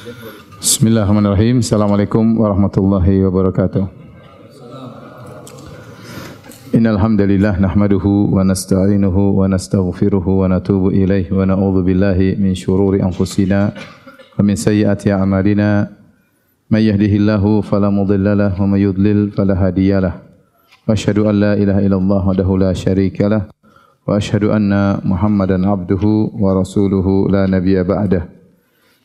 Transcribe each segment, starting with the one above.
Bismillahirrahmanirrahim. Assalamualaikum warahmatullahi wabarakatuh. Innal hamdalillah nahmaduhu wa nasta'inuhu wa nastaghfiruhu wa natubu ilaihi wa na'udzu billahi min shururi anfusina wa min sayyiati a'malina. May yahdihillahu fala mudilla lahu wa may yudlil fala hadiyalah. Wa asyhadu an la ilaha illallah wahdahu la syarika lah wa asyhadu anna Muhammadan abduhu wa rasuluhu la nabiyya ba'dahu.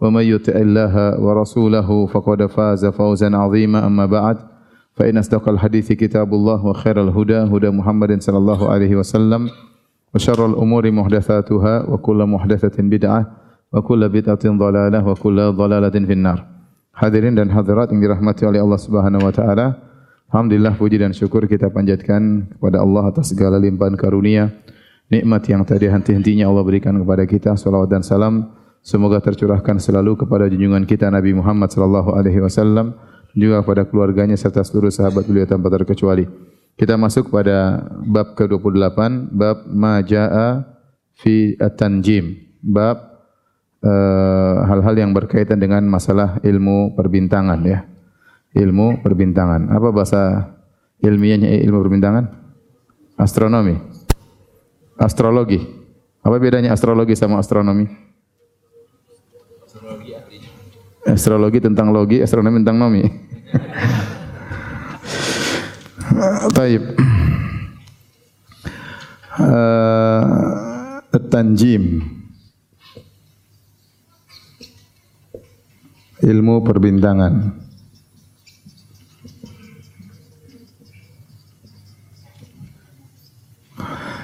ومن يطع الله ورسوله فقد فاز فوزا عظيما أما بعد فإن أصدق الحديث كتاب الله وخير الهدى هدى محمد صلى الله عليه وسلم وشر الأمور محدثاتها وكل محدثة بدعة وكل بدعة ضلالة وكل ضلالة في النار Hadirin dan hadirat yang dirahmati oleh Allah Subhanahu wa taala. Alhamdulillah puji dan syukur kita panjatkan kepada Allah atas segala limpahan karunia, nikmat yang tadi henti-hentinya Allah berikan kepada kita. Salawat dan salam Semoga tercurahkan selalu kepada junjungan kita Nabi Muhammad sallallahu alaihi wasallam juga kepada keluarganya serta seluruh sahabat beliau tanpa terkecuali. Kita masuk pada bab ke-28, bab majaa fi at-tanjim. Bab uh, hal-hal uh, yang berkaitan dengan masalah ilmu perbintangan ya. Ilmu perbintangan. Apa bahasa ilmiahnya ilmu perbintangan? Astronomi. Astrologi. Apa bedanya astrologi sama astronomi? Astrologi tentang logi, astronomi tentang nomi. Taib. Uh, tanjim. Ilmu perbintangan.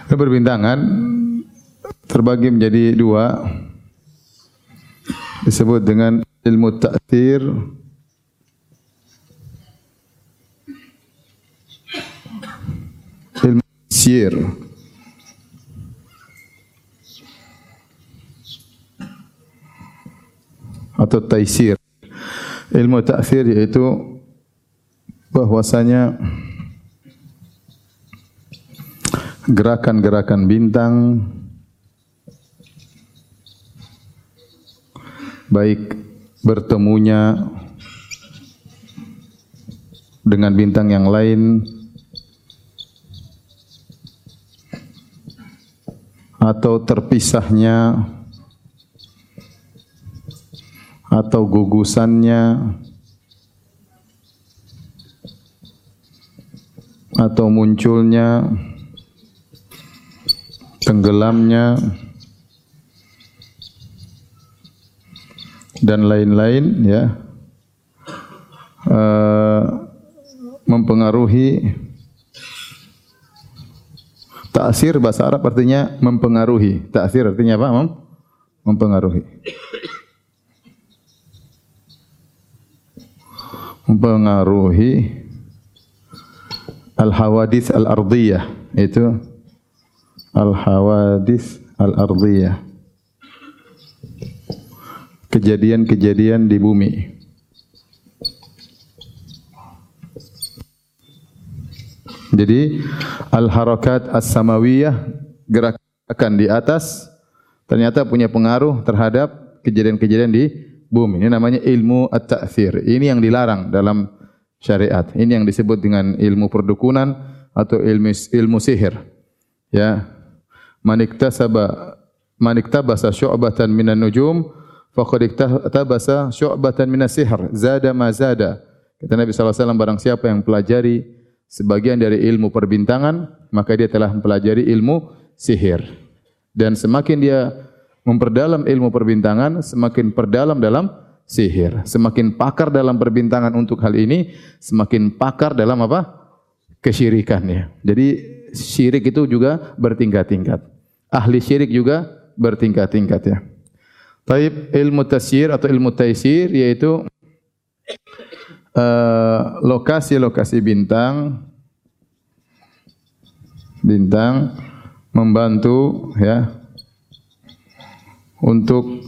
Ilmu perbintangan terbagi menjadi dua disebut dengan ilmu ta'thir ilmu sir atau taisir. Ilmu ta'thir yaitu bahwasanya gerakan-gerakan bintang baik bertemunya dengan bintang yang lain. Atau terpisahnya. Atau gugusannya. Atau munculnya. Tenggelamnya dan lain-lain ya. Uh, mempengaruhi taksir bahasa Arab artinya mempengaruhi. Taksir artinya apa? Mem? mempengaruhi. Mempengaruhi al hawadis al ardiyah itu al hawadis al ardiyah kejadian-kejadian di bumi. Jadi al-harakat as-samawiyah gerakan di atas ternyata punya pengaruh terhadap kejadian-kejadian di bumi. Ini namanya ilmu at-ta'thir. Ini yang dilarang dalam syariat. Ini yang disebut dengan ilmu perdukunan atau ilmu ilmu sihir. Ya. Maniktasaba maniktabasa syu'batan minan nujum faqad tabasa syu'batan min as-sihr zada ma zada. Kata Nabi sallallahu alaihi barang siapa yang pelajari sebagian dari ilmu perbintangan maka dia telah mempelajari ilmu sihir. Dan semakin dia memperdalam ilmu perbintangan semakin perdalam dalam sihir. Semakin pakar dalam perbintangan untuk hal ini semakin pakar dalam apa? Kesyirikannya. Jadi syirik itu juga bertingkat-tingkat. Ahli syirik juga bertingkat-tingkat ya Taib ilmu tasyir atau ilmu taisir yaitu eh, lokasi-lokasi uh, bintang bintang membantu ya untuk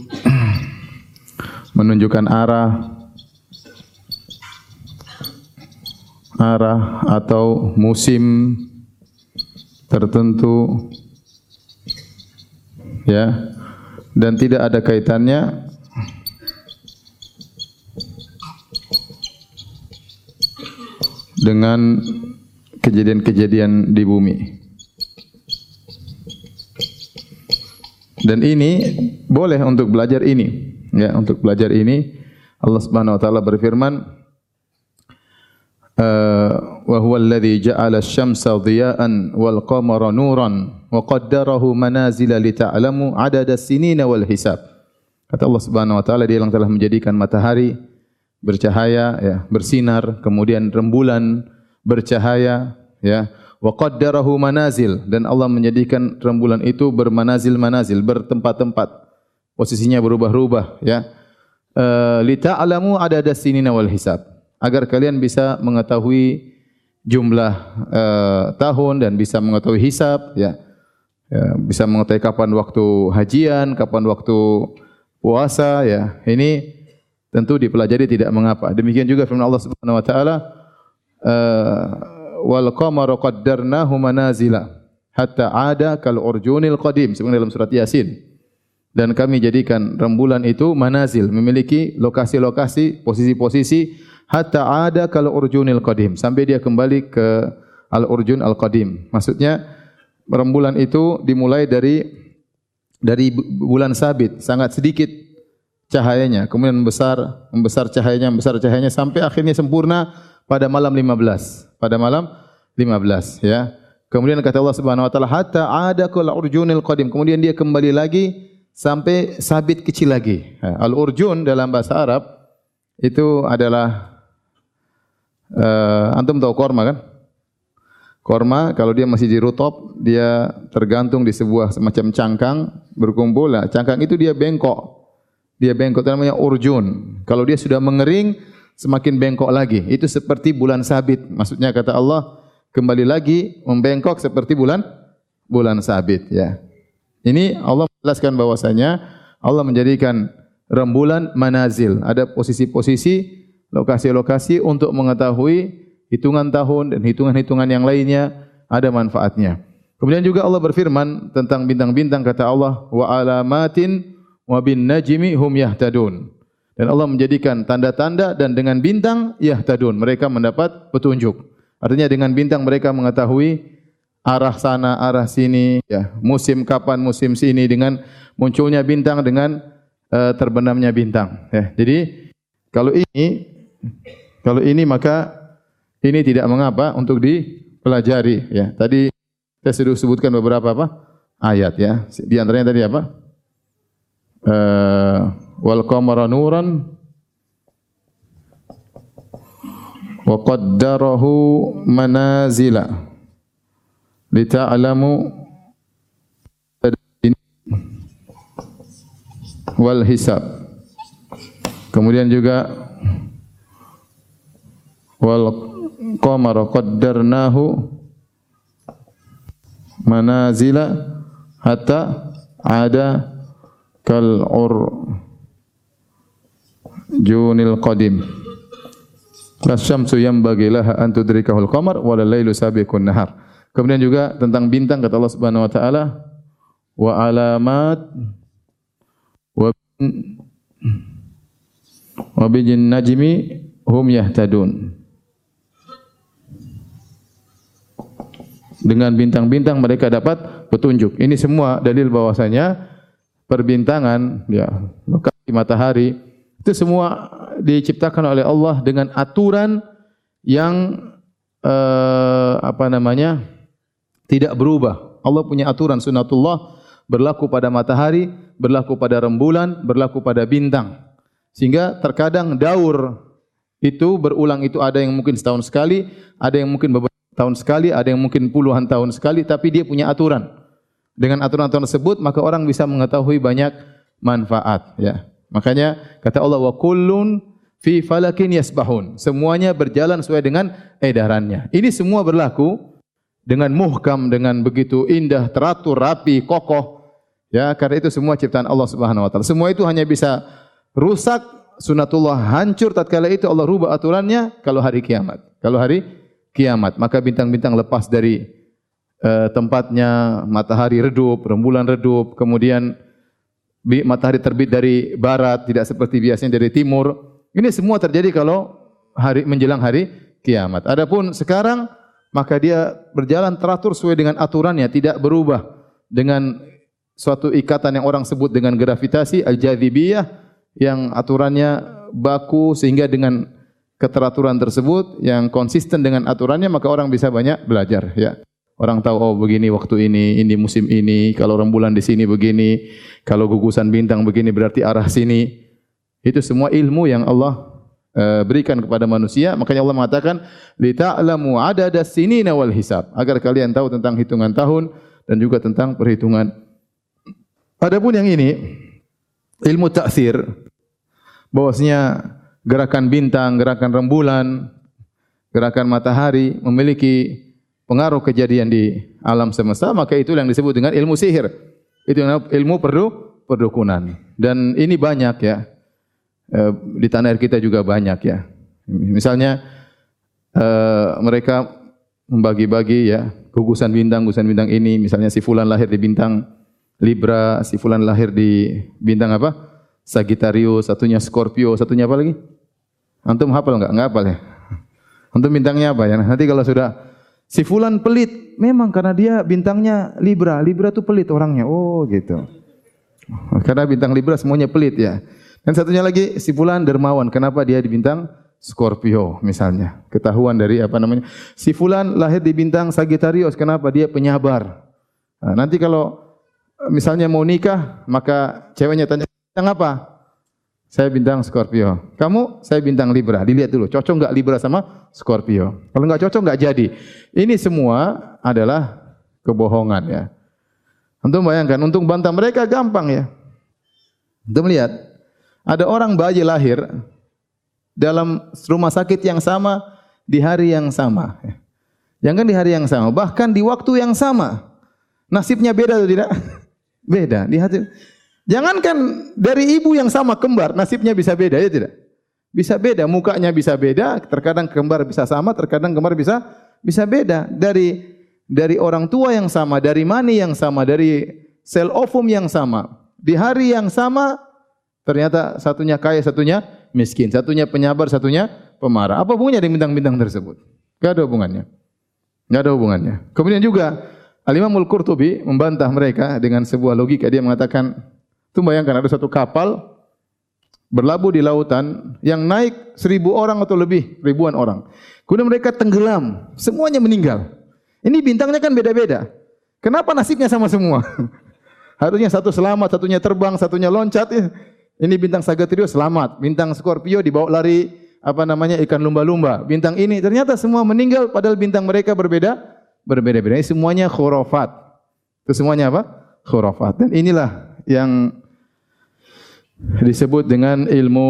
menunjukkan arah arah atau musim tertentu ya dan tidak ada kaitannya. Dengan kejadian-kejadian di bumi. Dan ini boleh untuk belajar ini, ya, untuk belajar ini Allah Subhanahu wa taala berfirman eh, wa huwa alladhi ja'ala asy-syamsa dhiya'an wal qamara nuran wa qaddarahu manazila li ta'lamu 'adada as-sinina wal hisab. Kata Allah Subhanahu wa taala dia yang telah menjadikan matahari bercahaya ya, bersinar, kemudian rembulan bercahaya ya, wa qaddarahu manazil dan Allah menjadikan rembulan itu bermanazil-manazil bertempat-tempat posisinya berubah-ubah ya uh, li ta'lamu adada sinina wal hisab agar kalian bisa mengetahui jumlah uh, tahun dan bisa mengetahui hisab ya. Ya bisa mengetahui kapan waktu hajian kapan waktu puasa ya. Ini tentu dipelajari tidak mengapa. Demikian juga firman Allah Subhanahu wa taala uh, wal qamara qaddarnahu manazila hatta ada kal urjunil qadim. Sebagaimana dalam surat yasin. Dan kami jadikan rembulan itu manazil memiliki lokasi-lokasi posisi-posisi hatta ada kal urjunil qadim. Sampai dia kembali ke al urjun al qadim maksudnya rembulan itu dimulai dari dari bulan sabit. Sangat sedikit cahayanya. Kemudian membesar membesar cahayanya membesar cahayanya sampai akhirnya sempurna pada malam 15 pada malam 15 ya. Kemudian kata Allah Subhanahu wa taala hatta ada kul urjunil qadim. Kemudian dia kembali lagi sampai sabit kecil lagi. Al urjun dalam bahasa Arab itu adalah uh, antum tahu korma kan korma kalau dia masih di rutop dia tergantung di sebuah semacam cangkang berkumpul lah cangkang itu dia bengkok dia bengkok itu namanya urjun kalau dia sudah mengering semakin bengkok lagi. Itu seperti bulan sabit. Maksudnya kata Allah, kembali lagi membengkok seperti bulan bulan sabit. Ya. Ini Allah menjelaskan bahwasanya Allah menjadikan rembulan manazil. Ada posisi-posisi, lokasi-lokasi untuk mengetahui hitungan tahun dan hitungan-hitungan yang lainnya ada manfaatnya. Kemudian juga Allah berfirman tentang bintang-bintang kata Allah wa alamatin wa bin najmi hum yahtadun dan Allah menjadikan tanda-tanda dan dengan bintang ya tadun mereka mendapat petunjuk. Artinya dengan bintang mereka mengetahui arah sana, arah sini, ya, musim kapan, musim sini dengan munculnya bintang dengan uh, terbenamnya bintang. Ya. Jadi kalau ini kalau ini maka ini tidak mengapa untuk dipelajari. Ya. Tadi saya sudah sebutkan beberapa apa ayat ya. Di antaranya tadi apa? Uh, wal qamara nuran wa qaddarahu manazila lita'lamu wal hisab kemudian juga wal qamara qaddarnahu manazila hatta ada kal ur junil qadim Lasyamsu yang bagilah an tudrikahul qamar wal lailu sabiqun nahar. Kemudian juga tentang bintang kata Allah Subhanahu wa taala wa alamat wa wa bijin najmi hum yahtadun. Dengan bintang-bintang mereka dapat petunjuk. Ini semua dalil bahwasanya perbintangan ya lokasi matahari itu semua diciptakan oleh Allah dengan aturan yang uh, apa namanya tidak berubah. Allah punya aturan sunatullah berlaku pada matahari, berlaku pada rembulan, berlaku pada bintang. Sehingga terkadang daur itu berulang itu ada yang mungkin setahun sekali, ada yang mungkin beberapa tahun sekali, ada yang mungkin puluhan tahun sekali, tapi dia punya aturan. Dengan aturan-aturan tersebut, maka orang bisa mengetahui banyak manfaat. Ya. Makanya kata Allah wa kullun fi falakin yasbahun. Semuanya berjalan sesuai dengan edarannya. Ini semua berlaku dengan muhkam dengan begitu indah, teratur, rapi, kokoh. Ya, karena itu semua ciptaan Allah Subhanahu wa taala. Semua itu hanya bisa rusak sunatullah hancur tatkala itu Allah rubah aturannya kalau hari kiamat. Kalau hari kiamat, maka bintang-bintang lepas dari uh, tempatnya, matahari redup, rembulan redup, kemudian matahari terbit dari barat, tidak seperti biasanya dari timur. Ini semua terjadi kalau hari menjelang hari kiamat. Adapun sekarang maka dia berjalan teratur sesuai dengan aturannya, tidak berubah dengan suatu ikatan yang orang sebut dengan gravitasi al-jadzibiyah yang aturannya baku sehingga dengan keteraturan tersebut yang konsisten dengan aturannya maka orang bisa banyak belajar ya. Orang tahu oh begini waktu ini, ini musim ini, kalau rembulan di sini begini, kalau gugusan bintang begini berarti arah sini. Itu semua ilmu yang Allah uh, berikan kepada manusia. Makanya Allah mengatakan li ta'lamu adada sinina wal hisab agar kalian tahu tentang hitungan tahun dan juga tentang perhitungan Adapun yang ini ilmu taksir bahwasanya gerakan bintang, gerakan rembulan, gerakan matahari memiliki pengaruh kejadian di alam semesta, maka itu yang disebut dengan ilmu sihir. Itu ilmu perdu perdukunan. Dan ini banyak ya. E, di tanah air kita juga banyak ya. Misalnya e, mereka membagi-bagi ya gugusan bintang, gugusan bintang ini, misalnya si fulan lahir di bintang Libra, si fulan lahir di bintang apa? Sagittarius, satunya Scorpio, satunya apa lagi? Antum hafal enggak? Enggak hafal ya? Antum bintangnya apa ya? Nanti kalau sudah si fulan pelit, memang karena dia bintangnya Libra. Libra itu pelit orangnya. Oh, gitu. Karena bintang Libra semuanya pelit ya. Dan satunya lagi si fulan dermawan. Kenapa dia di bintang Scorpio misalnya? Ketahuan dari apa namanya? Si fulan lahir di bintang Sagittarius. Kenapa dia penyabar? Nah, nanti kalau misalnya mau nikah, maka ceweknya tanya, bintang apa? Saya bintang Scorpio. Kamu? Saya bintang Libra. Dilihat dulu, cocok enggak Libra sama Scorpio? Kalau enggak cocok, enggak jadi. Ini semua adalah kebohongan ya. Untuk bayangkan, untuk bantah mereka gampang ya. Untuk melihat, ada orang bayi lahir dalam rumah sakit yang sama di hari yang sama. Jangan di hari yang sama, bahkan di waktu yang sama. Nasibnya beda atau tidak? Beda. Di hati. Jangankan dari ibu yang sama kembar, nasibnya bisa beda ya tidak? Bisa beda, mukanya bisa beda, terkadang kembar bisa sama, terkadang kembar bisa bisa beda. Dari dari orang tua yang sama, dari mani yang sama, dari sel ovum yang sama. Di hari yang sama ternyata satunya kaya, satunya miskin, satunya penyabar, satunya pemarah. Apa hubungannya dengan bintang-bintang tersebut? Tidak ada hubungannya. Tidak ada hubungannya. Kemudian juga Al-Imamul Qurtubi membantah mereka dengan sebuah logika. Dia mengatakan, itu bayangkan ada satu kapal berlabuh di lautan yang naik seribu orang atau lebih, ribuan orang. Kemudian mereka tenggelam, semuanya meninggal. Ini bintangnya kan beda-beda. Kenapa nasibnya sama semua? Harusnya satu selamat, satunya terbang, satunya loncat. Ini bintang Sagittarius selamat, bintang Scorpio dibawa lari apa namanya ikan lumba-lumba. Bintang ini ternyata semua meninggal padahal bintang mereka berbeda berbeda-beda. Ini semuanya khurafat. Itu semuanya apa? Khurafat. Dan inilah yang disebut dengan ilmu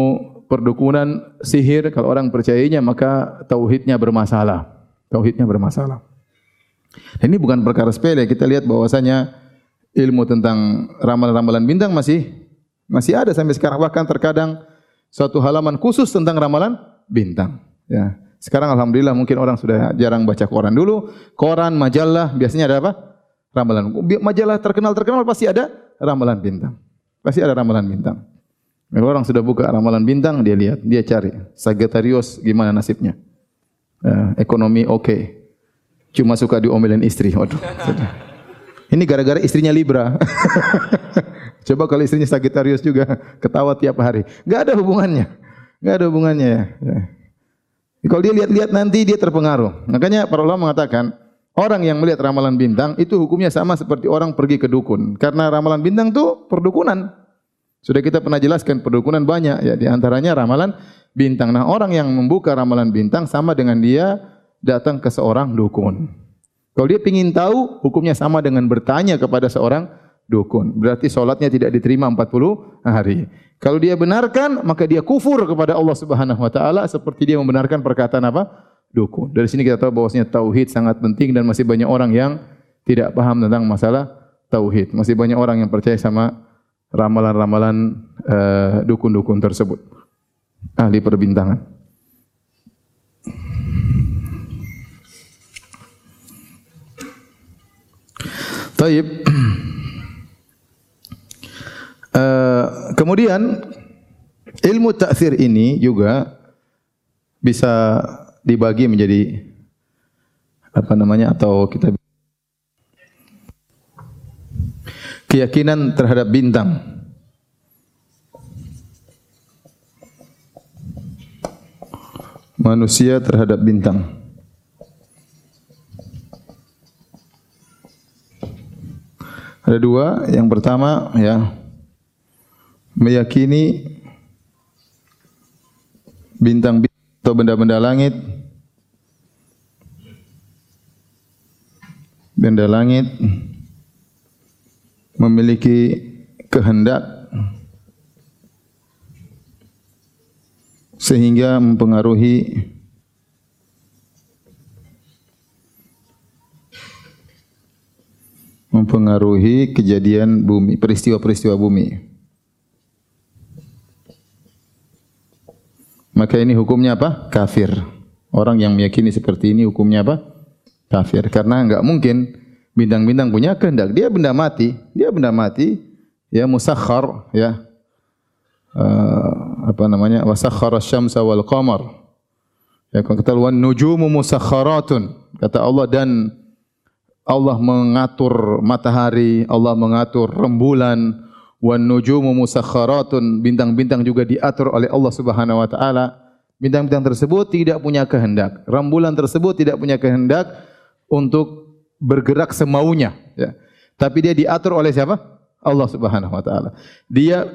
perdukunan sihir. Kalau orang percayainya maka tauhidnya bermasalah. Tauhidnya bermasalah. Dan ini bukan perkara sepele. Kita lihat bahwasanya ilmu tentang ramalan-ramalan bintang masih masih ada sampai sekarang. Bahkan terkadang suatu halaman khusus tentang ramalan bintang. Ya. Sekarang alhamdulillah mungkin orang sudah jarang baca koran dulu. Koran, majalah biasanya ada apa? Ramalan. Majalah terkenal-terkenal pasti ada ramalan bintang. Pasti ada ramalan bintang. Kalau orang sudah buka ramalan bintang, dia lihat, dia cari. Sagittarius gimana nasibnya? Uh, ekonomi oke. Okay. Cuma suka diomelin istri. Waduh. Ini gara-gara istrinya Libra. Coba kalau istrinya Sagittarius juga ketawa tiap hari. Gak ada hubungannya. Gak ada hubungannya ya. Kalau dia lihat-lihat nanti dia terpengaruh. Makanya para ulama mengatakan orang yang melihat ramalan bintang itu hukumnya sama seperti orang pergi ke dukun. Karena ramalan bintang itu perdukunan. Sudah kita pernah jelaskan perdukunan banyak ya di antaranya ramalan bintang. Nah, orang yang membuka ramalan bintang sama dengan dia datang ke seorang dukun. Kalau dia ingin tahu hukumnya sama dengan bertanya kepada seorang dukun. Berarti solatnya tidak diterima 40 hari. Kalau dia benarkan, maka dia kufur kepada Allah Subhanahu wa taala seperti dia membenarkan perkataan apa? Dukun. Dari sini kita tahu bahwasanya tauhid sangat penting dan masih banyak orang yang tidak paham tentang masalah tauhid. Masih banyak orang yang percaya sama ramalan-ramalan uh, dukun-dukun tersebut. Ahli perbintangan. Taib. Uh, kemudian ilmu ta'thir ini juga bisa dibagi menjadi apa namanya atau kita keyakinan terhadap bintang. Manusia terhadap bintang. Ada dua. Yang pertama, ya, meyakini bintang atau benda-benda langit benda langit memiliki kehendak sehingga mempengaruhi mempengaruhi kejadian bumi peristiwa-peristiwa bumi. maka ini hukumnya apa? Kafir. Orang yang meyakini seperti ini hukumnya apa? Kafir. Karena enggak mungkin bintang-bintang punya kehendak. Dia benda mati. Dia benda mati. Ya musakhar. Ya. Uh, apa namanya? Wasakhara syamsa wal qamar. Ya, kata wan nujumu musakharatun. Kata Allah dan Allah mengatur matahari, Allah mengatur rembulan, wan nujumu musakharatun bintang-bintang juga diatur oleh Allah Subhanahu wa taala bintang-bintang tersebut tidak punya kehendak rembulan tersebut tidak punya kehendak untuk bergerak semaunya ya. Tapi dia diatur oleh siapa? Allah Subhanahu wa taala. Dia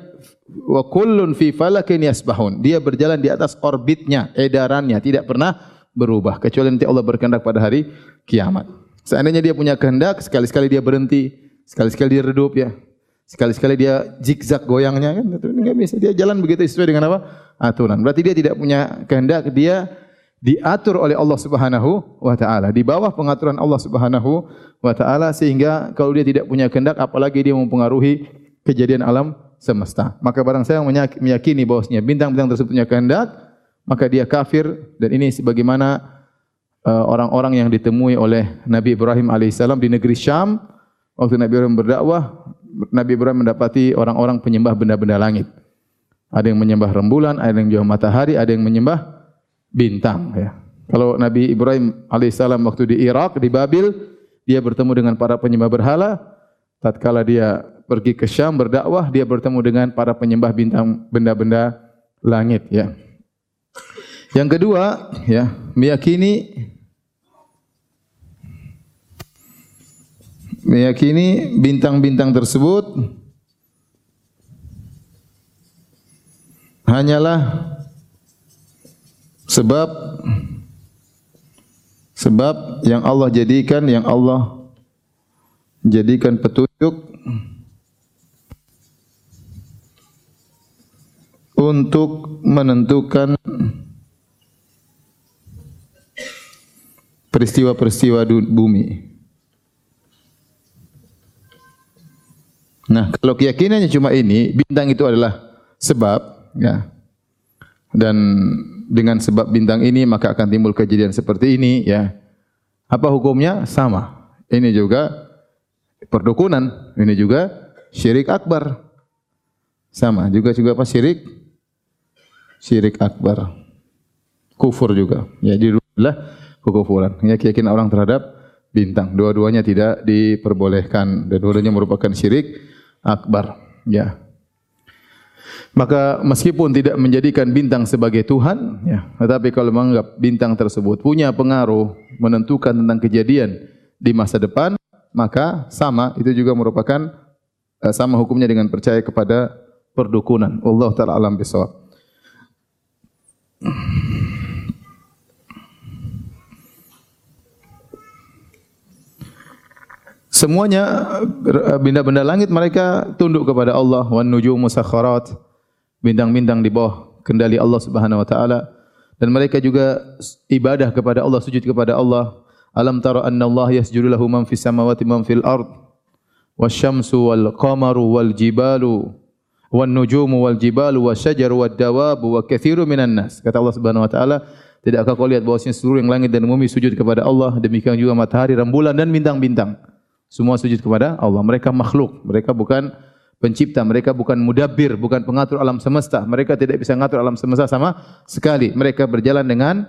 wa kullun fi falakin yasbahun. Dia berjalan di atas orbitnya edarannya tidak pernah berubah kecuali nanti Allah berkehendak pada hari kiamat. Seandainya dia punya kehendak sekali-sekali dia berhenti sekali-sekali dia redup ya. Sekali-sekali dia zigzag goyangnya kan? Itu enggak bisa. Dia jalan begitu sesuai dengan apa? aturan. Berarti dia tidak punya kehendak, dia diatur oleh Allah Subhanahu wa taala. Di bawah pengaturan Allah Subhanahu wa taala sehingga kalau dia tidak punya kehendak apalagi dia mempengaruhi kejadian alam semesta. Maka barang saya meyakini bahwasanya bintang-bintang tersebut punya kehendak, maka dia kafir dan ini sebagaimana uh, orang-orang yang ditemui oleh Nabi Ibrahim alaihissalam di negeri Syam waktu Nabi Ibrahim berdakwah Nabi Ibrahim mendapati orang-orang penyembah benda-benda langit. Ada yang menyembah rembulan, ada yang menyembah matahari, ada yang menyembah bintang. Ya. Kalau Nabi Ibrahim alaihissalam waktu di Irak, di Babil, dia bertemu dengan para penyembah berhala. Tatkala dia pergi ke Syam berdakwah, dia bertemu dengan para penyembah bintang benda-benda langit. Ya. Yang kedua, ya, meyakini meyakini bintang-bintang tersebut hanyalah sebab sebab yang Allah jadikan yang Allah jadikan petunjuk untuk menentukan peristiwa-peristiwa bumi. Nah, kalau keyakinannya cuma ini, bintang itu adalah sebab, ya. Dan dengan sebab bintang ini maka akan timbul kejadian seperti ini, ya. Apa hukumnya? Sama. Ini juga perdukunan, ini juga syirik akbar. Sama, juga juga apa syirik? Syirik akbar. Kufur juga. Ya, jadi adalah kekufuran. Ya, keyakinan orang terhadap bintang. Dua-duanya tidak diperbolehkan dua-duanya merupakan syirik akbar ya maka meskipun tidak menjadikan bintang sebagai tuhan ya tetapi kalau menganggap bintang tersebut punya pengaruh menentukan tentang kejadian di masa depan maka sama itu juga merupakan uh, sama hukumnya dengan percaya kepada perdukunan. Allah taala alam bisawab semuanya eh, benda-benda langit mereka tunduk kepada Allah. Wan nujumu sakharat. Bintang-bintang di bawah kendali Allah Subhanahu wa taala. Dan mereka juga ibadah kepada Allah sujud kepada Allah. Alam tara anna Allah yasjudu lahu man fis samawati man fil ard. Wasyamsu wal qamaru wal jibalu. Wan nujumu wal jibalu wasyajaru wad dawabu wa katsiru minan nas. Kata Allah Subhanahu wa taala tidakkah kau lihat bahwasanya seluruh yang langit dan bumi sujud kepada Allah? Demikian juga matahari rembulan dan bintang-bintang semua sujud kepada Allah mereka makhluk mereka bukan pencipta, mereka bukan mudabbir, bukan pengatur alam semesta. Mereka tidak bisa mengatur alam semesta sama sekali. Mereka berjalan dengan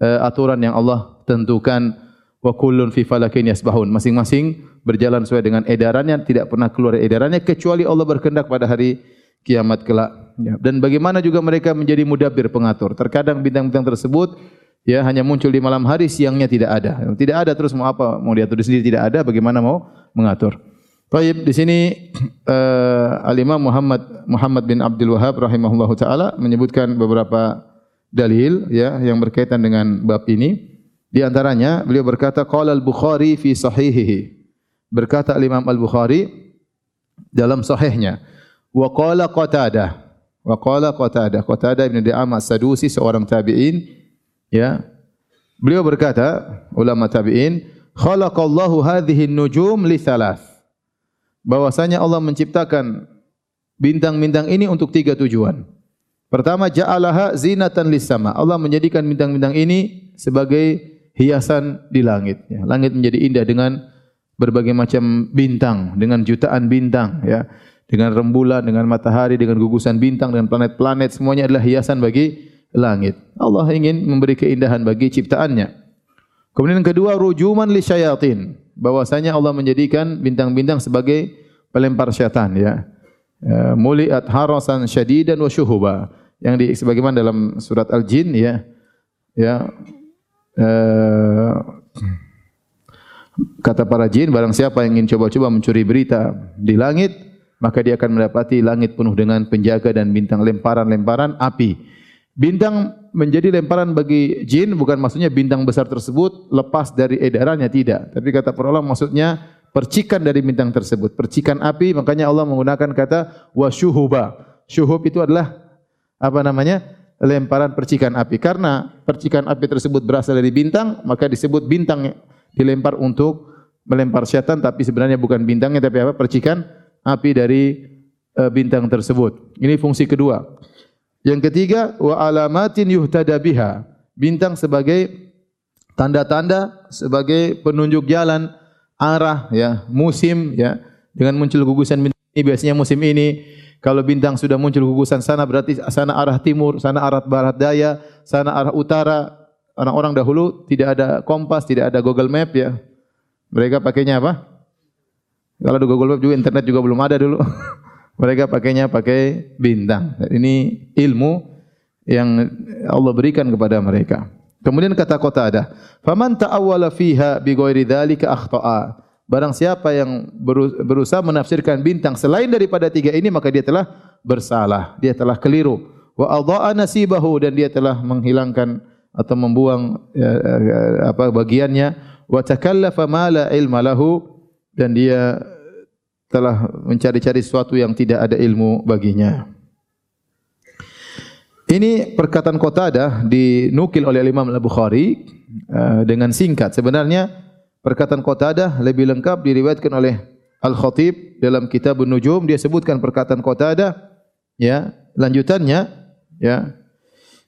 uh, aturan yang Allah tentukan wa kullun fi falakin yasbahun. Masing-masing berjalan sesuai dengan edarannya, tidak pernah keluar edarannya kecuali Allah berkehendak pada hari kiamat kelak. Ya. Dan bagaimana juga mereka menjadi mudabbir pengatur. Terkadang bintang-bintang tersebut ya hanya muncul di malam hari, siangnya tidak ada. Tidak ada terus mau apa? Mau diatur sendiri tidak ada, bagaimana mau mengatur? Baik, di sini uh, Al-Imam Muhammad Muhammad bin Abdul Wahab rahimahullah taala menyebutkan beberapa dalil ya yang berkaitan dengan bab ini. Di antaranya beliau berkata qala al-Bukhari fi sahihihi. Berkata Al-Imam Al-Bukhari dalam sahihnya wa qala Qatadah wa qala Qatadah Qatadah bin Di'am As-Sadusi seorang tabi'in ya. Beliau berkata ulama tabi'in khalaqallahu hadhihi an-nujum li thalath bahwasanya Allah menciptakan bintang-bintang ini untuk tiga tujuan. Pertama, ja'alaha zinatan lis sama. Allah menjadikan bintang-bintang ini sebagai hiasan di langit. Ya, langit menjadi indah dengan berbagai macam bintang, dengan jutaan bintang, ya, dengan rembulan, dengan matahari, dengan gugusan bintang, dengan planet-planet, semuanya adalah hiasan bagi langit. Allah ingin memberi keindahan bagi ciptaannya. Kemudian yang kedua, rujuman li syayatin bahwasanya Allah menjadikan bintang-bintang sebagai pelempar syaitan ya. ya muliat harasan syadidan wa syuhuba yang di sebagaimana dalam surat Al-Jin ya. Ya. Uh, kata para jin barang siapa yang ingin coba-coba mencuri berita di langit maka dia akan mendapati langit penuh dengan penjaga dan bintang lemparan-lemparan api. Bintang menjadi lemparan bagi jin bukan maksudnya bintang besar tersebut lepas dari edarannya tidak. Tapi kata para maksudnya percikan dari bintang tersebut, percikan api makanya Allah menggunakan kata wasyuhuba. Syuhub itu adalah apa namanya? lemparan percikan api. Karena percikan api tersebut berasal dari bintang, maka disebut bintang dilempar untuk melempar syaitan tapi sebenarnya bukan bintangnya tapi apa? percikan api dari uh, bintang tersebut. Ini fungsi kedua. Yang ketiga wa alamatin yuhtada biha. Bintang sebagai tanda-tanda sebagai penunjuk jalan arah ya, musim ya. Dengan muncul gugusan bintang ini biasanya musim ini kalau bintang sudah muncul gugusan sana berarti sana arah timur, sana arah barat daya, sana arah utara. Orang-orang dahulu tidak ada kompas, tidak ada Google Map ya. Mereka pakainya apa? Kalau ada Google Map juga internet juga belum ada dulu. Mereka pakainya pakai bintang. Ini ilmu yang Allah berikan kepada mereka. Kemudian kata kota ada, "Faman ta'awwala fiha bi ghairi dzalika akhta'a." Barang siapa yang berusaha menafsirkan bintang selain daripada tiga ini maka dia telah bersalah, dia telah keliru. Wa adha'a nasibahu dan dia telah menghilangkan atau membuang ya, ya, apa bagiannya wa takallafa ma la ilma lahu dan dia telah mencari-cari sesuatu yang tidak ada ilmu baginya. Ini perkataan Qatadah dinukil oleh Imam Al-Bukhari uh, dengan singkat. Sebenarnya perkataan Qatadah lebih lengkap diriwayatkan oleh Al-Khatib dalam Kitab An-Nujum dia sebutkan perkataan Qatadah ya, lanjutannya ya.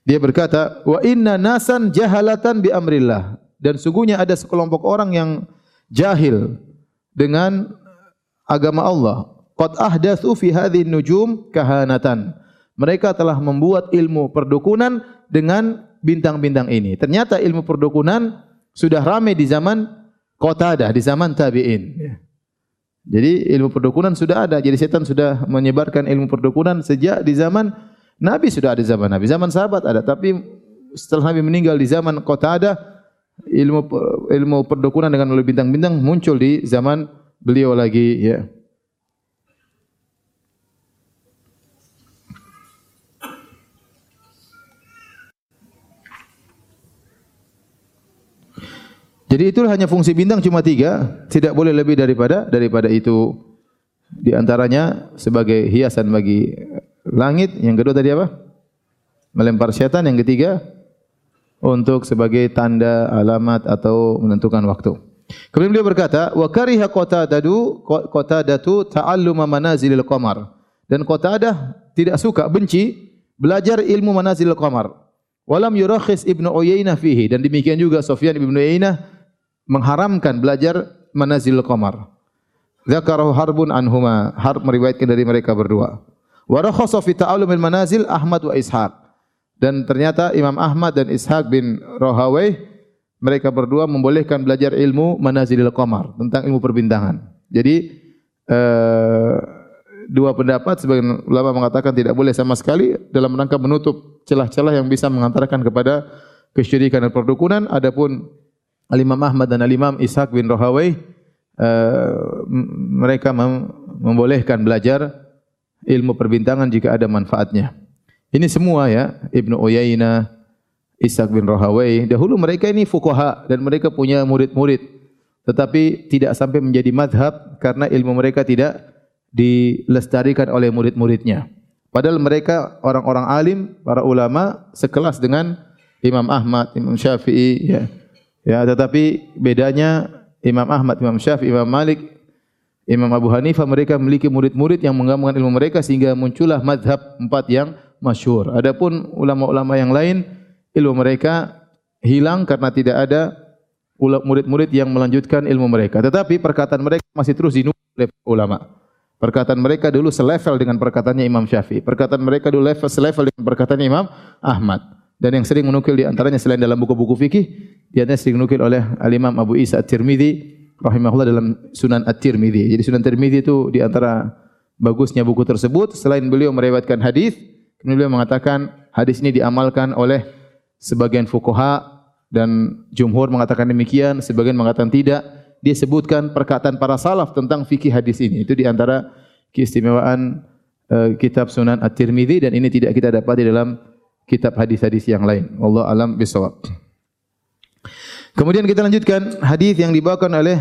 Dia berkata, "Wa inna nasan jahalatan bi amrillah." Dan sungguhnya ada sekelompok orang yang jahil dengan agama Allah. Qad ahdatsu fi hadhihi nujum kahanatan. Mereka telah membuat ilmu perdukunan dengan bintang-bintang ini. Ternyata ilmu perdukunan sudah ramai di zaman Qatadah, di zaman tabi'in. Ya. Jadi ilmu perdukunan sudah ada. Jadi setan sudah menyebarkan ilmu perdukunan sejak di zaman Nabi sudah ada zaman Nabi. Zaman sahabat ada. Tapi setelah Nabi meninggal di zaman Qatadah, ilmu ilmu perdukunan dengan bintang-bintang muncul di zaman beliau lagi ya. Jadi itu hanya fungsi bintang cuma tiga, tidak boleh lebih daripada daripada itu. Di antaranya sebagai hiasan bagi langit. Yang kedua tadi apa? Melempar syaitan. Yang ketiga untuk sebagai tanda alamat atau menentukan waktu. Kemudian beliau berkata, wa kariha qatadatu qatadatu ta'alluma manazilil qamar. Dan Qatadah tidak suka benci belajar ilmu manazilil qamar. Walam yurakhis Ibnu Uyainah fihi dan demikian juga Sufyan Ibnu Uyainah mengharamkan belajar manazil qamar. Zakarahu harbun anhuma. Harb meriwayatkan dari mereka berdua. Wa rakhasa fi ta'allumil manazil Ahmad wa Ishaq. Dan ternyata Imam Ahmad dan Ishaq bin Rahawai mereka berdua membolehkan belajar ilmu manazilil qamar tentang ilmu perbintangan. Jadi uh, dua pendapat sebagian ulama mengatakan tidak boleh sama sekali dalam rangka menutup celah-celah yang bisa mengantarkan kepada kesyirikan dan perdukunan adapun Al-Imam Ahmad dan Al-Imam Ishaq bin Rohawai uh, mereka mem membolehkan belajar ilmu perbintangan jika ada manfaatnya. Ini semua ya Ibnu Uyainah, Ishaq bin Rohawai. Dahulu mereka ini fuqaha dan mereka punya murid-murid. Tetapi tidak sampai menjadi madhab karena ilmu mereka tidak dilestarikan oleh murid-muridnya. Padahal mereka orang-orang alim, para ulama sekelas dengan Imam Ahmad, Imam Syafi'i, ya, Ya, tetapi bedanya Imam Ahmad, Imam Syafi'i, Imam Malik, Imam Abu Hanifah mereka memiliki murid-murid yang menggabungkan ilmu mereka sehingga muncullah madhab empat yang masyhur. Adapun ulama-ulama yang lain ilmu mereka hilang karena tidak ada murid-murid yang melanjutkan ilmu mereka. Tetapi perkataan mereka masih terus dinukil oleh ulama. Perkataan mereka dulu selevel dengan perkataannya Imam Syafi'i. Perkataan mereka dulu level selevel dengan perkataan Imam Ahmad dan yang sering menukil di antaranya selain dalam buku-buku fikih di antaranya sering menukil oleh Al-Imam Abu Isa At-Tirmidzi rahimahullah dalam Sunan At-Tirmidzi. Jadi Sunan At-Tirmidzi itu di antara bagusnya buku tersebut selain beliau meriwayatkan hadis, beliau mengatakan hadis ini diamalkan oleh sebagian fuqaha dan jumhur mengatakan demikian, sebagian mengatakan tidak. Dia sebutkan perkataan para salaf tentang fikih hadis ini. Itu di antara keistimewaan uh, kitab Sunan At-Tirmidzi dan ini tidak kita dapat di dalam kitab hadis-hadis yang lain. Allah alam bisawab. Kemudian kita lanjutkan hadis yang dibawakan oleh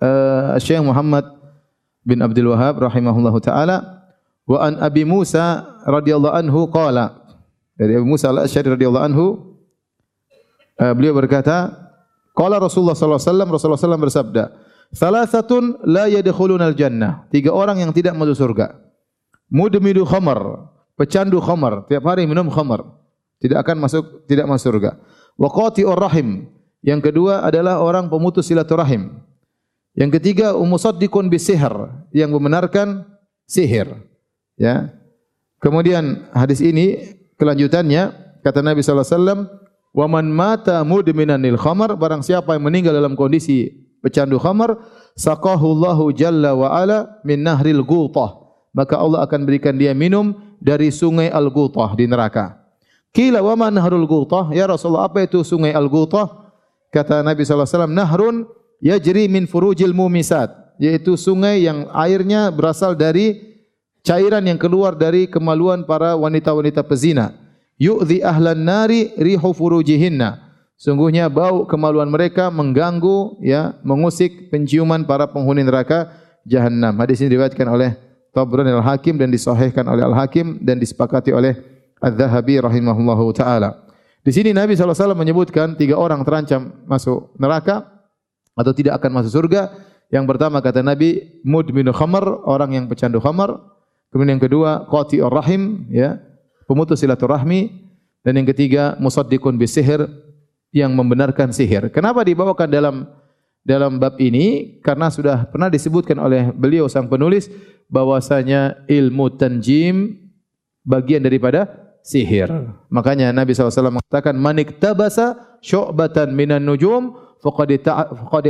uh, Syekh Muhammad bin Abdul Wahab rahimahullah taala wa an Abi Musa radhiyallahu anhu qala dari Abu Musa al-Asy'ari radhiyallahu anhu uh, beliau berkata qala Rasulullah sallallahu alaihi wasallam Rasulullah sallallahu bersabda Salasatun la yadkhuluna al-jannah. Tiga orang yang tidak masuk surga. Mudmidu khamar, pecandu khamar, tiap hari minum khamar, tidak akan masuk tidak masuk surga. Wa qati'ur rahim. Yang kedua adalah orang pemutus silaturahim. Yang ketiga umusaddiqun bisihir, yang membenarkan sihir. Ya. Kemudian hadis ini kelanjutannya kata Nabi sallallahu alaihi wasallam, "Wa man mata mudminanil khamar, barang siapa yang meninggal dalam kondisi pecandu khamar, saqahu Allahu jalla wa ala min nahril ghutah." Maka Allah akan berikan dia minum dari sungai Al-Gutah di neraka. Kila wa man nahrul Gutah? Ya Rasulullah, apa itu sungai Al-Gutah? Kata Nabi sallallahu alaihi wasallam, nahrun yajri min furujil mumisat, yaitu sungai yang airnya berasal dari cairan yang keluar dari kemaluan para wanita-wanita pezina. Yu'dhi ahlan nari rihu furujihinna. Sungguhnya bau kemaluan mereka mengganggu ya mengusik penciuman para penghuni neraka jahanam. Hadis ini diriwayatkan oleh Tabrani Al-Hakim dan disahihkan oleh Al-Hakim dan disepakati oleh Al-Zahabi rahimahullahu taala. Di sini Nabi SAW menyebutkan tiga orang terancam masuk neraka atau tidak akan masuk surga. Yang pertama kata Nabi mudminu khamar, orang yang pecandu khamar. Kemudian yang kedua qati'ur rahim, ya, pemutus silaturahmi. Dan yang ketiga musaddiqun bisihir yang membenarkan sihir. Kenapa dibawakan dalam dalam bab ini? Karena sudah pernah disebutkan oleh beliau sang penulis bahwasanya ilmu tanjim bagian daripada sihir. Makanya Nabi SAW mengatakan manik tabasa syu'batan minan nujum faqad faqad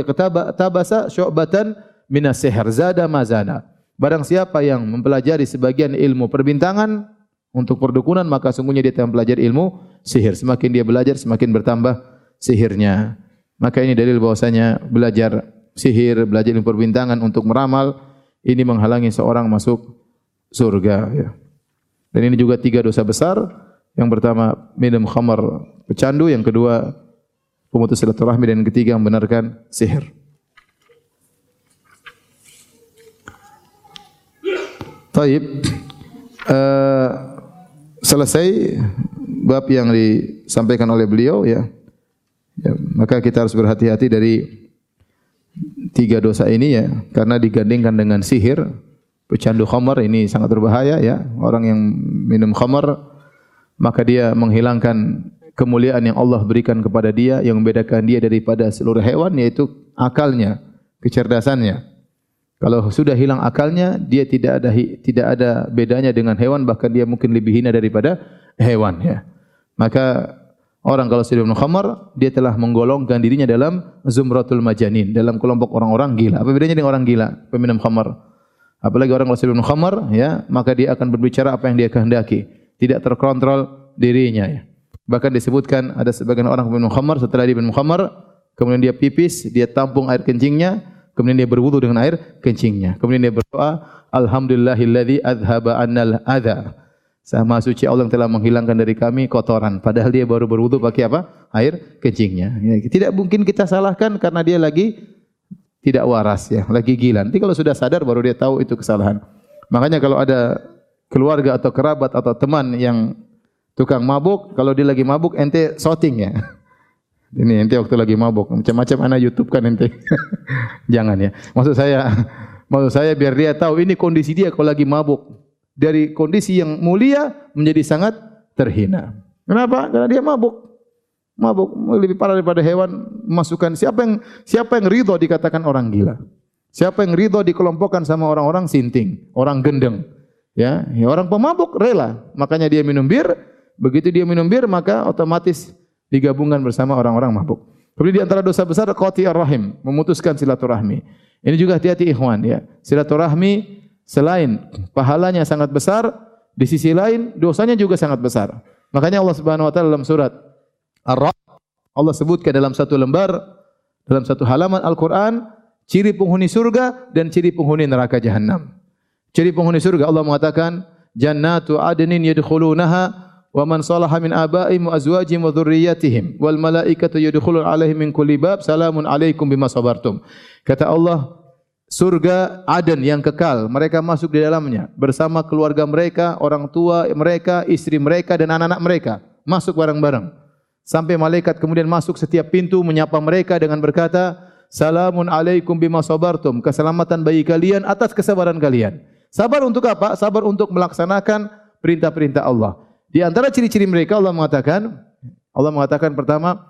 tabasa syu'batan minas sihir zada mazana. Barang siapa yang mempelajari sebagian ilmu perbintangan untuk perdukunan maka sungguhnya dia telah belajar ilmu sihir. Semakin dia belajar semakin bertambah sihirnya. Maka ini dalil bahwasanya belajar sihir, belajar ilmu perbintangan untuk meramal ini menghalangi seorang masuk surga. Ya. Dan ini juga tiga dosa besar. Yang pertama minum khamar pecandu, yang kedua pemutus silaturahmi dan yang ketiga membenarkan sihir. Taib. Uh, selesai bab yang disampaikan oleh beliau ya. ya maka kita harus berhati-hati dari tiga dosa ini ya karena digandingkan dengan sihir pecandu khamar ini sangat berbahaya ya orang yang minum khamar maka dia menghilangkan kemuliaan yang Allah berikan kepada dia yang membedakan dia daripada seluruh hewan yaitu akalnya kecerdasannya kalau sudah hilang akalnya, dia tidak ada tidak ada bedanya dengan hewan, bahkan dia mungkin lebih hina daripada hewan. Ya. Maka orang kalau sudah minum khamar, dia telah menggolongkan dirinya dalam zumratul majanin, dalam kelompok orang-orang gila. Apa bedanya dengan orang gila, peminum khamar? Apalagi orang kalau sudah minum khamar, ya, maka dia akan berbicara apa yang dia kehendaki, tidak terkontrol dirinya. Ya. Bahkan disebutkan ada sebagian orang peminum khamar setelah dia minum khamar, kemudian dia pipis, dia tampung air kencingnya, Kemudian dia berwudu dengan air kencingnya. Kemudian dia berdoa, Alhamdulillahilladzi adhaba annal adha. Sama suci Allah yang telah menghilangkan dari kami kotoran. Padahal dia baru berwudu pakai apa? Air kencingnya. Ya, tidak mungkin kita salahkan karena dia lagi tidak waras ya, lagi gila. Nanti kalau sudah sadar baru dia tahu itu kesalahan. Makanya kalau ada keluarga atau kerabat atau teman yang tukang mabuk, kalau dia lagi mabuk ente shooting ya. Ini ente waktu lagi mabuk, macam-macam anak YouTube kan ente. Jangan ya. Maksud saya, maksud saya biar dia tahu ini kondisi dia kalau lagi mabuk. Dari kondisi yang mulia menjadi sangat terhina. Kenapa? Karena dia mabuk. Mabuk lebih parah daripada hewan masukkan siapa yang siapa yang ridho dikatakan orang gila. Siapa yang ridho dikelompokkan sama orang-orang sinting, orang gendeng. Ya, ya orang pemabuk rela. Makanya dia minum bir, begitu dia minum bir maka otomatis digabungkan bersama orang-orang mabuk. Kemudian di antara dosa besar qati'ar rahim, memutuskan silaturahmi. Ini juga hati-hati ikhwan ya. Silaturahmi selain pahalanya sangat besar, di sisi lain dosanya juga sangat besar. Makanya Allah Subhanahu wa taala dalam surat Ar-Ra'd Allah sebutkan dalam satu lembar dalam satu halaman Al-Qur'an ciri penghuni surga dan ciri penghuni neraka jahanam. Ciri penghuni surga Allah mengatakan jannatu adnin yadkhulunaha wa man salaha min abaihim wa azwajihim wa dhurriyyatihim wal malaikatu yadkhulun alaihim min kulli bab salamun alaikum bima sabartum. Kata Allah surga Aden yang kekal mereka masuk di dalamnya. Bersama keluarga mereka orang tua mereka istri mereka dan anak-anak mereka masuk bareng-bareng. Sampai malaikat kemudian masuk setiap pintu menyapa mereka dengan berkata salamun alaikum bima sabartum. Keselamatan bagi kalian atas kesabaran kalian. Sabar untuk apa? Sabar untuk melaksanakan perintah-perintah Allah di antara ciri-ciri mereka Allah mengatakan Allah mengatakan pertama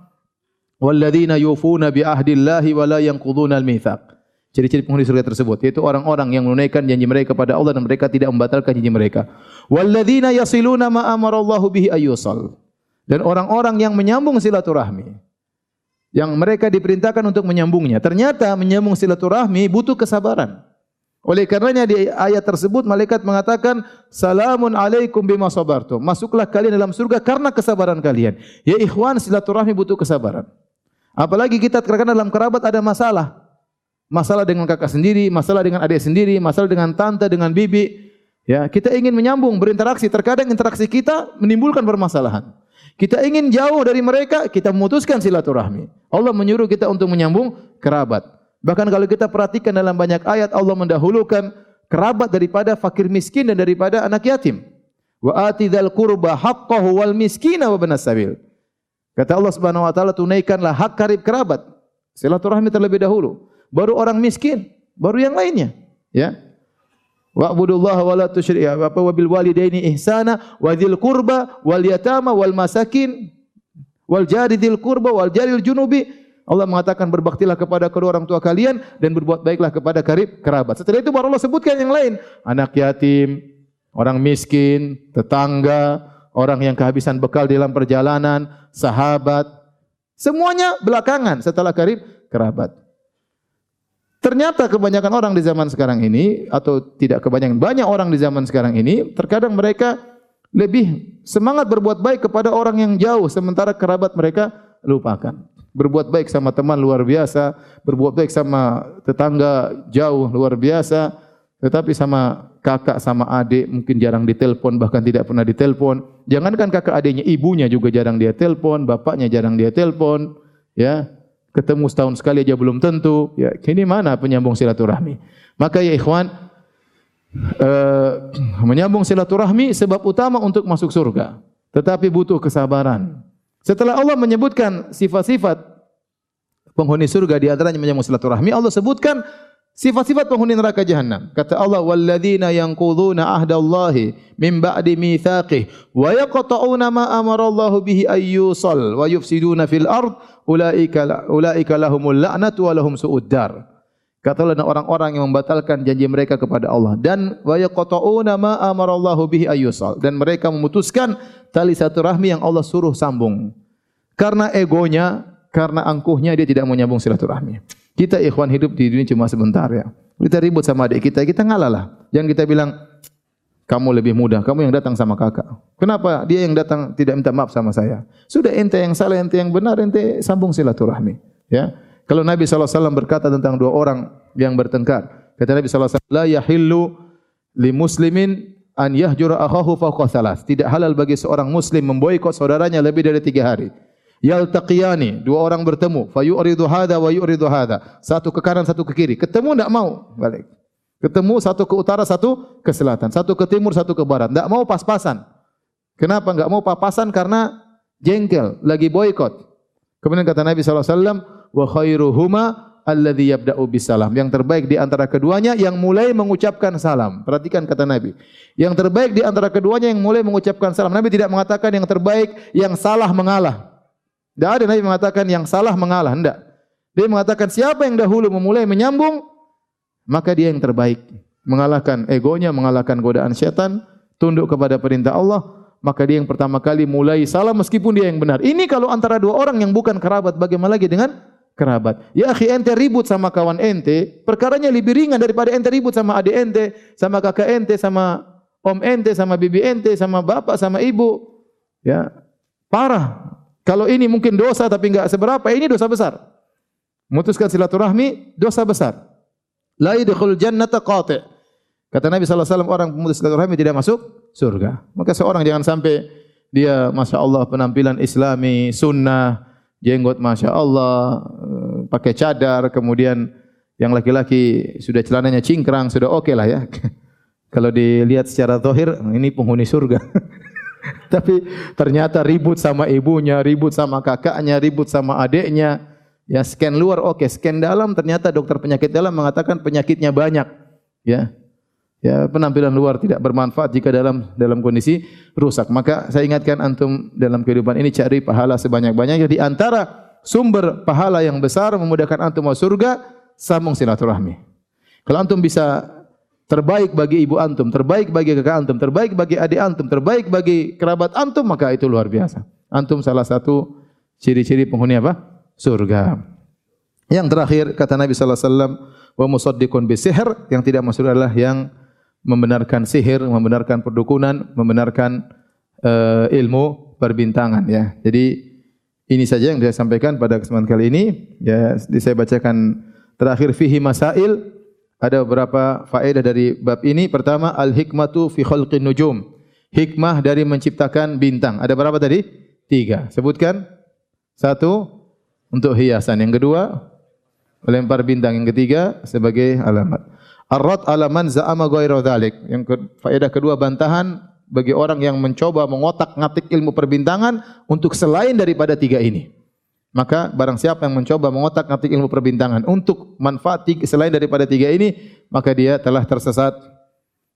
walladzina yufuna bi ahdillahi wa la yanquduna al-mitsaq. Ciri-ciri penghuni surga tersebut yaitu orang-orang yang menunaikan janji mereka kepada Allah dan mereka tidak membatalkan janji mereka. Walladzina yasiluna ma amarallahu bihi ayyusal. Dan orang-orang yang menyambung silaturahmi. Yang mereka diperintahkan untuk menyambungnya. Ternyata menyambung silaturahmi butuh kesabaran. Oleh karenanya di ayat tersebut malaikat mengatakan salamun alaikum bima sabartum. Masuklah kalian dalam surga karena kesabaran kalian. Ya ikhwan silaturahmi butuh kesabaran. Apalagi kita terkadang dalam kerabat ada masalah. Masalah dengan kakak sendiri, masalah dengan adik sendiri, masalah dengan tante, dengan bibi. Ya, kita ingin menyambung, berinteraksi. Terkadang interaksi kita menimbulkan permasalahan. Kita ingin jauh dari mereka, kita memutuskan silaturahmi. Allah menyuruh kita untuk menyambung kerabat. Bahkan kalau kita perhatikan dalam banyak ayat Allah mendahulukan kerabat daripada fakir miskin dan daripada anak yatim. Wa atidal qurba haqqahu wal miskina wa banas sabil. Kata Allah Subhanahu wa taala tunaikanlah hak karib kerabat. Silaturahmi terlebih dahulu, baru orang miskin, baru yang lainnya, ya. Wa la tusyriku wa bil walidaini ihsana wa dzil qurba wal yatama wal masakin wal jari dzil qurba wal jaril junubi Allah mengatakan berbaktilah kepada kedua orang tua kalian dan berbuat baiklah kepada karib kerabat. Setelah itu baru Allah sebutkan yang lain. Anak yatim, orang miskin, tetangga, orang yang kehabisan bekal dalam perjalanan, sahabat. Semuanya belakangan setelah karib kerabat. Ternyata kebanyakan orang di zaman sekarang ini atau tidak kebanyakan banyak orang di zaman sekarang ini terkadang mereka lebih semangat berbuat baik kepada orang yang jauh sementara kerabat mereka lupakan berbuat baik sama teman luar biasa, berbuat baik sama tetangga jauh luar biasa, tetapi sama kakak sama adik mungkin jarang ditelepon bahkan tidak pernah ditelepon. Jangankan kakak adiknya, ibunya juga jarang dia telepon, bapaknya jarang dia telepon. ya ketemu setahun sekali aja belum tentu. Ya, ini mana penyambung silaturahmi? Maka ya ikhwan, uh, menyambung silaturahmi sebab utama untuk masuk surga. Tetapi butuh kesabaran. Setelah Allah menyebutkan sifat-sifat penghuni surga di antaranya menyambung silaturahmi, Allah sebutkan Sifat-sifat penghuni neraka jahanam. Kata Allah, "Walladzina yanquduna ahdallahi min ba'di mitsaqih wa yaqta'una ma amara Allah bihi ayyusal wa yufsiduna fil ard ulaika ulaika lahumul la'natu wa lahum su'ud dar." Kata Allah orang-orang yang membatalkan janji mereka kepada Allah dan wa yaqta'una ma amara Allah bihi ayyusal dan mereka memutuskan tali satu rahmi yang Allah suruh sambung. Karena egonya, karena angkuhnya dia tidak mau nyambung silaturahmi. Kita ikhwan hidup di dunia cuma sebentar ya. Kita ribut sama adik kita, kita ngalah lah. Jangan kita bilang, kamu lebih mudah, kamu yang datang sama kakak. Kenapa dia yang datang tidak minta maaf sama saya? Sudah ente yang salah, ente yang benar, ente sambung silaturahmi. Ya. Kalau Nabi SAW berkata tentang dua orang yang bertengkar, kata Nabi SAW, La yahillu li muslimin an yahjura akhahu fawqa thalas. Tidak halal bagi seorang muslim memboikot saudaranya lebih dari tiga hari. Yaltaqiyani dua orang bertemu fa yu'ridu hadha wa yu'ridu hadha. Satu ke kanan satu ke kiri. Ketemu enggak mau? Balik. Ketemu satu ke utara satu ke selatan satu ke timur satu ke barat. Enggak mau pas-pasan. Kenapa enggak mau pas-pasan? Karena jengkel lagi boikot. Kemudian kata Nabi wasallam wa khairuhuma alladhi yabda'u bisalam yang terbaik di antara keduanya yang mulai mengucapkan salam perhatikan kata Nabi yang terbaik di antara keduanya yang mulai mengucapkan salam Nabi tidak mengatakan yang terbaik yang salah mengalah tidak ada Nabi mengatakan yang salah mengalah. Tidak. Dia mengatakan siapa yang dahulu memulai menyambung, maka dia yang terbaik. Mengalahkan egonya, mengalahkan godaan syaitan, tunduk kepada perintah Allah, maka dia yang pertama kali mulai salah meskipun dia yang benar. Ini kalau antara dua orang yang bukan kerabat, bagaimana lagi dengan kerabat? Ya akhi ente ribut sama kawan ente, perkaranya lebih ringan daripada ente ribut sama adik ente, sama kakak ente, sama om ente, sama bibi ente, sama bapak, sama ibu. Ya, parah. Kalau ini mungkin dosa tapi enggak seberapa, ini dosa besar. Memutuskan silaturahmi dosa besar. La yadkhul jannata qati'. Kata Nabi sallallahu alaihi wasallam orang pemutus silaturahmi tidak masuk surga. Maka seorang jangan sampai dia Masya Allah penampilan islami, sunnah, jenggot Masya Allah, eh, pakai cadar, kemudian yang laki-laki sudah celananya cingkrang, sudah oke lah ya. Kalau dilihat secara zahir, ini penghuni surga. Tapi ternyata ribut sama ibunya, ribut sama kakaknya, ribut sama adiknya. Ya scan luar oke, scan dalam ternyata dokter penyakit dalam mengatakan penyakitnya banyak. Ya. Ya, penampilan luar tidak bermanfaat jika dalam dalam kondisi rusak. Maka saya ingatkan antum dalam kehidupan ini cari pahala sebanyak-banyaknya di antara sumber pahala yang besar memudahkan antum masuk surga sambung silaturahmi. Kalau antum bisa terbaik bagi ibu antum, terbaik bagi kakak antum, terbaik bagi adik antum, terbaik bagi kerabat antum, maka itu luar biasa. Antum salah satu ciri-ciri penghuni apa? Surga. Yang terakhir kata Nabi sallallahu alaihi wasallam, wa musaddiqun bisihr yang tidak masuk adalah yang membenarkan sihir, membenarkan perdukunan, membenarkan uh, ilmu perbintangan ya. Jadi ini saja yang saya sampaikan pada kesempatan kali ini. Ya, saya bacakan terakhir fihi masail ada beberapa faedah dari bab ini. Pertama, al-hikmatu fi khalqin nujum. Hikmah dari menciptakan bintang. Ada berapa tadi? Tiga. Sebutkan. Satu, untuk hiasan. Yang kedua, melempar bintang. Yang ketiga, sebagai alamat. Ar-rad alaman za'ama ghairu dhalik. Yang ke, faedah kedua, bantahan bagi orang yang mencoba mengotak-ngatik ilmu perbintangan untuk selain daripada tiga ini. Maka barang siapa yang mencoba mengotak-atik ilmu perbintangan untuk manfaat selain daripada tiga ini, maka dia telah tersesat.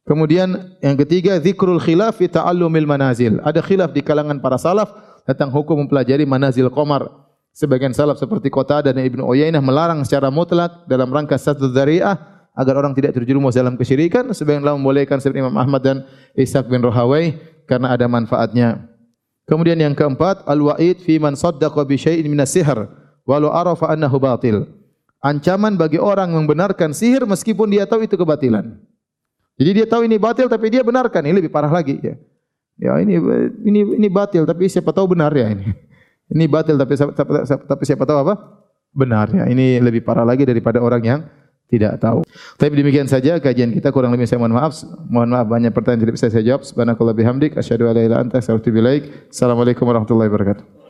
Kemudian yang ketiga, zikrul khilaf fi ta'allumil manazil. Ada khilaf di kalangan para salaf tentang hukum mempelajari manazil qamar. Sebagian salaf seperti Kota dan Ibnu Uyainah melarang secara mutlak dalam rangka satu dzari'ah agar orang tidak terjerumus dalam kesyirikan. Sebagian membolehkan seperti Imam Ahmad dan Ishaq bin Rahawai karena ada manfaatnya. Kemudian yang keempat, al-wa'id fi man saddaqa bi syai'in min as-sihr walau arafa annahu batil. Ancaman bagi orang yang membenarkan sihir meskipun dia tahu itu kebatilan. Jadi dia tahu ini batil tapi dia benarkan. Ini lebih parah lagi ya. Ya ini ini ini batil tapi siapa tahu benar ya ini. Ini batil tapi tapi siapa tahu apa? Benar ya. Ini lebih parah lagi daripada orang yang tidak tahu. Tapi demikian saja kajian kita kurang lebih saya mohon maaf. Mohon maaf banyak pertanyaan tidak bisa saya jawab. Subhanakallah bihamdik la ilaha illa anta. Assalamualaikum warahmatullahi wabarakatuh.